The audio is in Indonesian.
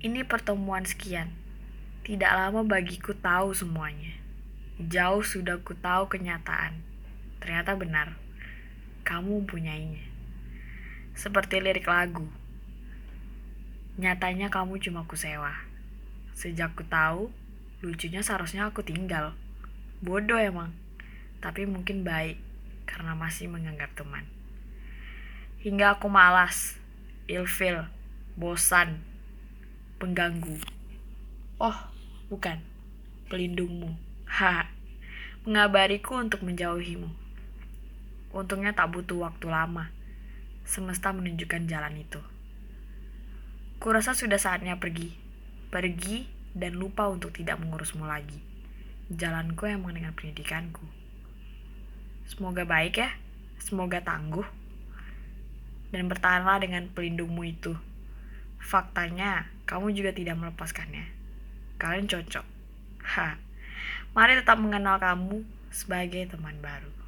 Ini pertemuan sekian. Tidak lama bagiku tahu semuanya. Jauh sudah ku tahu kenyataan. Ternyata benar. Kamu mempunyainya. Seperti lirik lagu. Nyatanya kamu cuma ku sewa. Sejak ku tahu, lucunya seharusnya aku tinggal. Bodoh emang. Tapi mungkin baik karena masih menganggap teman. Hingga aku malas, ilfil, bosan, pengganggu. Oh, bukan. Pelindungmu. Ha. Mengabariku untuk menjauhimu. Untungnya tak butuh waktu lama. Semesta menunjukkan jalan itu. Kurasa sudah saatnya pergi. Pergi dan lupa untuk tidak mengurusmu lagi. Jalanku emang dengan pendidikanku. Semoga baik ya. Semoga tangguh. Dan bertahanlah dengan pelindungmu itu. Faktanya, kamu juga tidak melepaskannya. Kalian cocok. Ha. Mari tetap mengenal kamu sebagai teman baru.